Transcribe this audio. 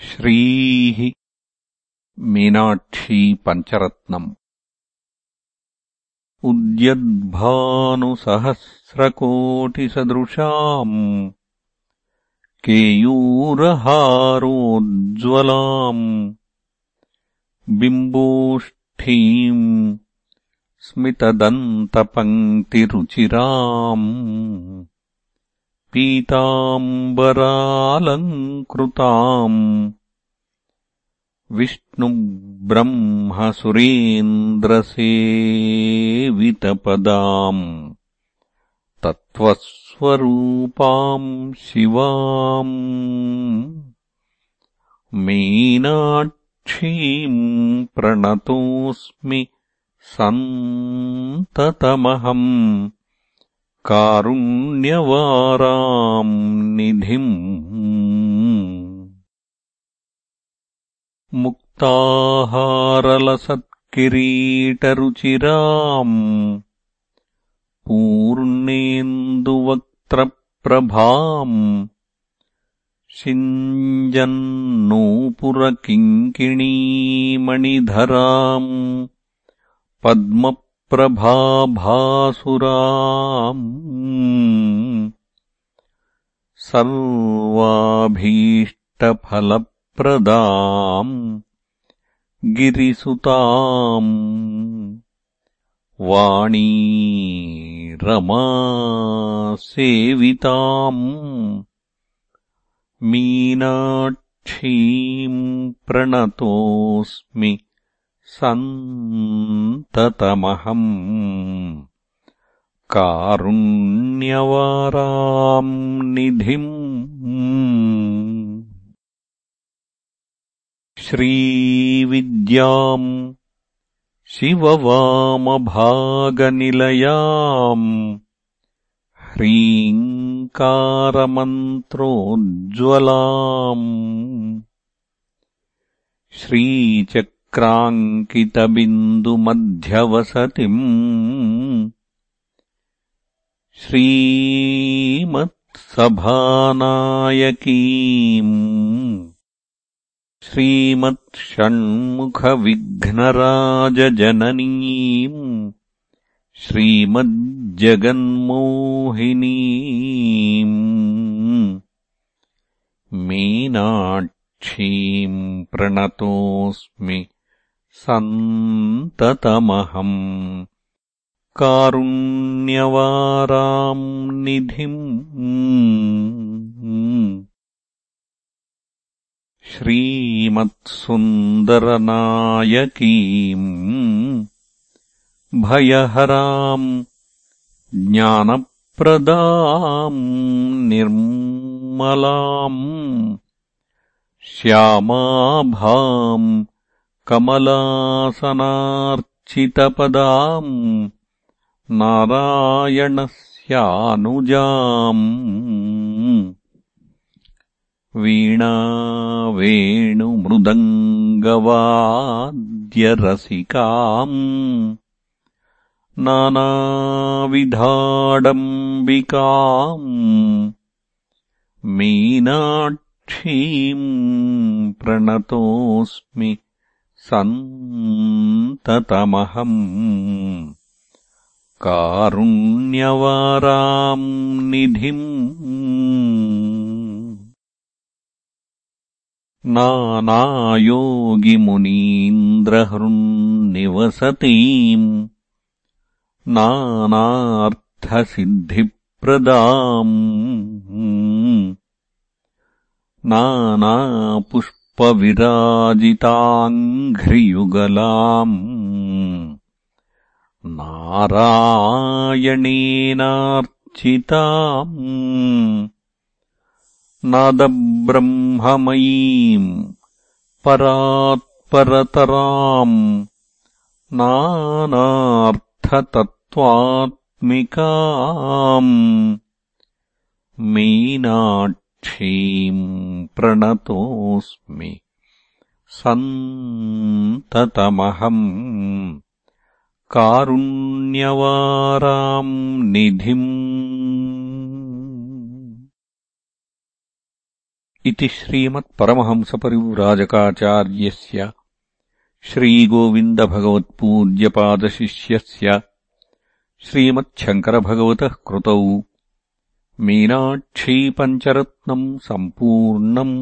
श्रीः मीनाक्षी पञ्चरत्नम्। उद्यद्भानुसहस्रकोटिसदृशाम्। केयूरहारोज्ज्वलाम्। बिम्बोष्ठीम् स्मितदन्तपङ्क्तिरुचिराम् पीताम्बरालङ्कृताम् विष्णुब्रह्मसुरेन्द्रसेवितपदाम् तत्त्वस्वरूपाम् शिवाम् मीनाक्षीम् प्रणतोऽस्मि सन्ततमहम् कारुण्यवाराम् निधिम् मुक्ताहारलसत्किरीटरुचिराम् पूर्णेन्दुवक्त्रप्रभाम् शिञ्जन्नूपुरकिङ्किणीमणिधराम् पद्मप्रभाभासुराम् सर्वाभीष्टफलप्रदाम् गिरिसुताम् वाणी रमासेविताम् मीनाक्षीम् प्रणतोऽस्मि सन्ततमहम् कारुण्यवाराम् निधिम् श्रीविद्याम् शिववामभागनिलयाम् ह्रीङ्कारमन्त्रोज्ज्वलाम् श्रीचक् क्राङ्कितबिन्दुमध्यवसतिम् श्रीमत्सभानायकीम् श्रीमत्षण्मुखविघ्नराजजननीम् श्रीमज्जगन्मोहिनीम् मीनाक्षीम् प्रणतोऽस्मि सन्ततमहम्। कारुण्यवाराम् निधिम् श्रीमत्सुन्दरनायकीम्। भयहराम्। ज्ञानप्रदाम्। निर्मलाम्। श्यामाभाम् कमलासनार्चितपदाम् नारायणस्यानुजाम् वीणावेणुमृदङ्गवाद्यरसिकाम् नानाविधाडम्बिकाम् मीनाक्षीम् प्रणतोऽस्मि सन्ततमहम् कारुण्यवाराम् निधिम् नानायोगिमुनीन्द्रहृन्निवसतीम् नानार्थसिद्धिप्रदाम् नानापुष्प पविराजिताङ्घ्रियुगलाम् नारायणेनार्चिताम्। नादब्रह्ममयीम् परात्परतराम्। नानार्थतत्त्वात्मिकाम्। मीनाट् क्षीम् प्रणतोऽस्मि। सन्ततमहम् कारुण्यवाराम् निधिम्। इति श्रीमत्परमहंसपरिव्राजकाचार्यस्य श्रीगोविन्दभगवत्पूज्यपादशिष्यस्य श्रीमच्छङ्करभगवतः कृतौ मीनाक्षीपञ्चरत्नम् सम्पूर्णम्